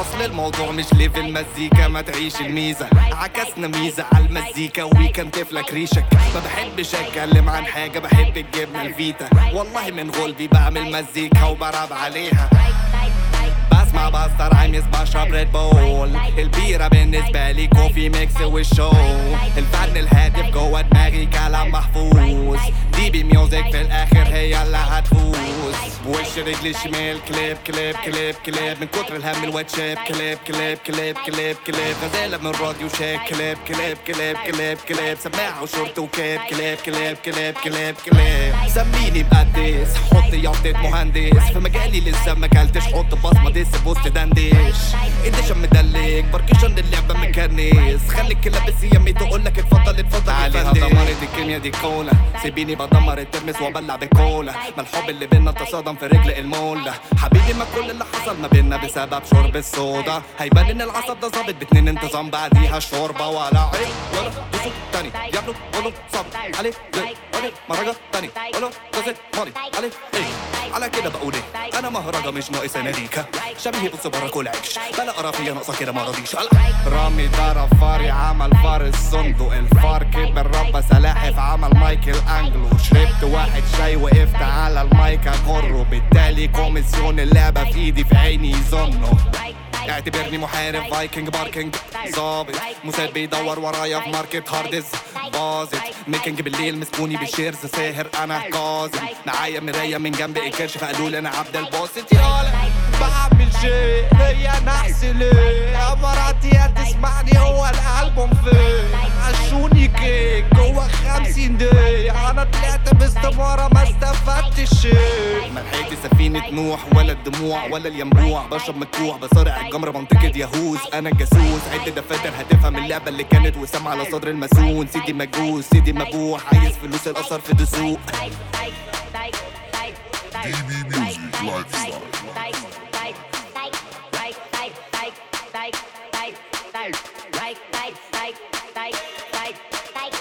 اصل الموضوع مش ليفل مزيكا ما تعيش الميزة عكسنا ميزة على المزيكا ويكن تفلك ريشك ما بحبش اتكلم عن حاجة بحب الجبنة الفيتا والله من غلبي بعمل مزيكا وبراب عليها بسمع بستر عميس بشرب ريد بول البيرة بالنسبة لي كوفي ميكس والشو الفن الهادف جوه دماغي كلام محفوظ رجلي شمال كلاب كلاب كلاب كلاب من كتر الهم الواتشاب كلاب كلاب كلاب كلاب كلاب غزالة من راديو شاك كلاب كلاب كلاب كلاب كلاب سماعة وشورت وكاب كلاب كلاب كلاب كلاب كلاب سميني مقدس حط يعطيت مهندس في مجالي لسه ما كلتش حط بصمة دس بوست دندش انت شم مدلك بركيشن اللعبة مكنس خلي الكلاب الكيميا دي كولا. سيبيني بدمر الترمس وابلع بكولا. ما الحب اللي بينا تصادم في رجل المولة حبيبي ما كل اللي حصل ما بينا بسبب شرب الصودا. هيبان إن العصب ده ظابط باتنين انتظام بعديها شوربة ولا عيب. ولا بصوت تاني. يابلو قولوا صب عليك زي عليك مهرجة تاني قولوا قصة مالي عليك إيه على كده بقول إيه أنا مهرجة مش ناقص اناديكا شبيه بص برا كل عيش بلا قرافية ناقصة كده ما رضيش رامي ضرب فاري عمل فار الصندوق الفار كبر ربى سلاحف عمل مايكل انجلو شربت واحد شاي وقفت على المايك اغره بالتالي كوميسيون اللعبة في ايدي في عيني يظنوا اعتبرني محارب فايكنج باركنج ظابط موساد بيدور ورايا في ماركت هاردز باظت. ميكنج بالليل مسكوني بالشيرز. ساهر أنا كاظم. معايا مرايه من جنب الكرش. فقالوا لي أنا عبد الباسط. يالا بعمل شيء هي نحس ليه؟ نوح ولا الدموع ولا الينبوع بشرب مكوح بصارع الجمر منطقة يهوز أنا الجاسوس عد دفاتر هتفهم اللعبة اللي كانت. وسام على صدر المسون سيدي مجوز سيدي مبوح. عايز فلوس الأثر في دسوق DB Music Lifestyle. Like, like, like, like, like, like, like, like, like,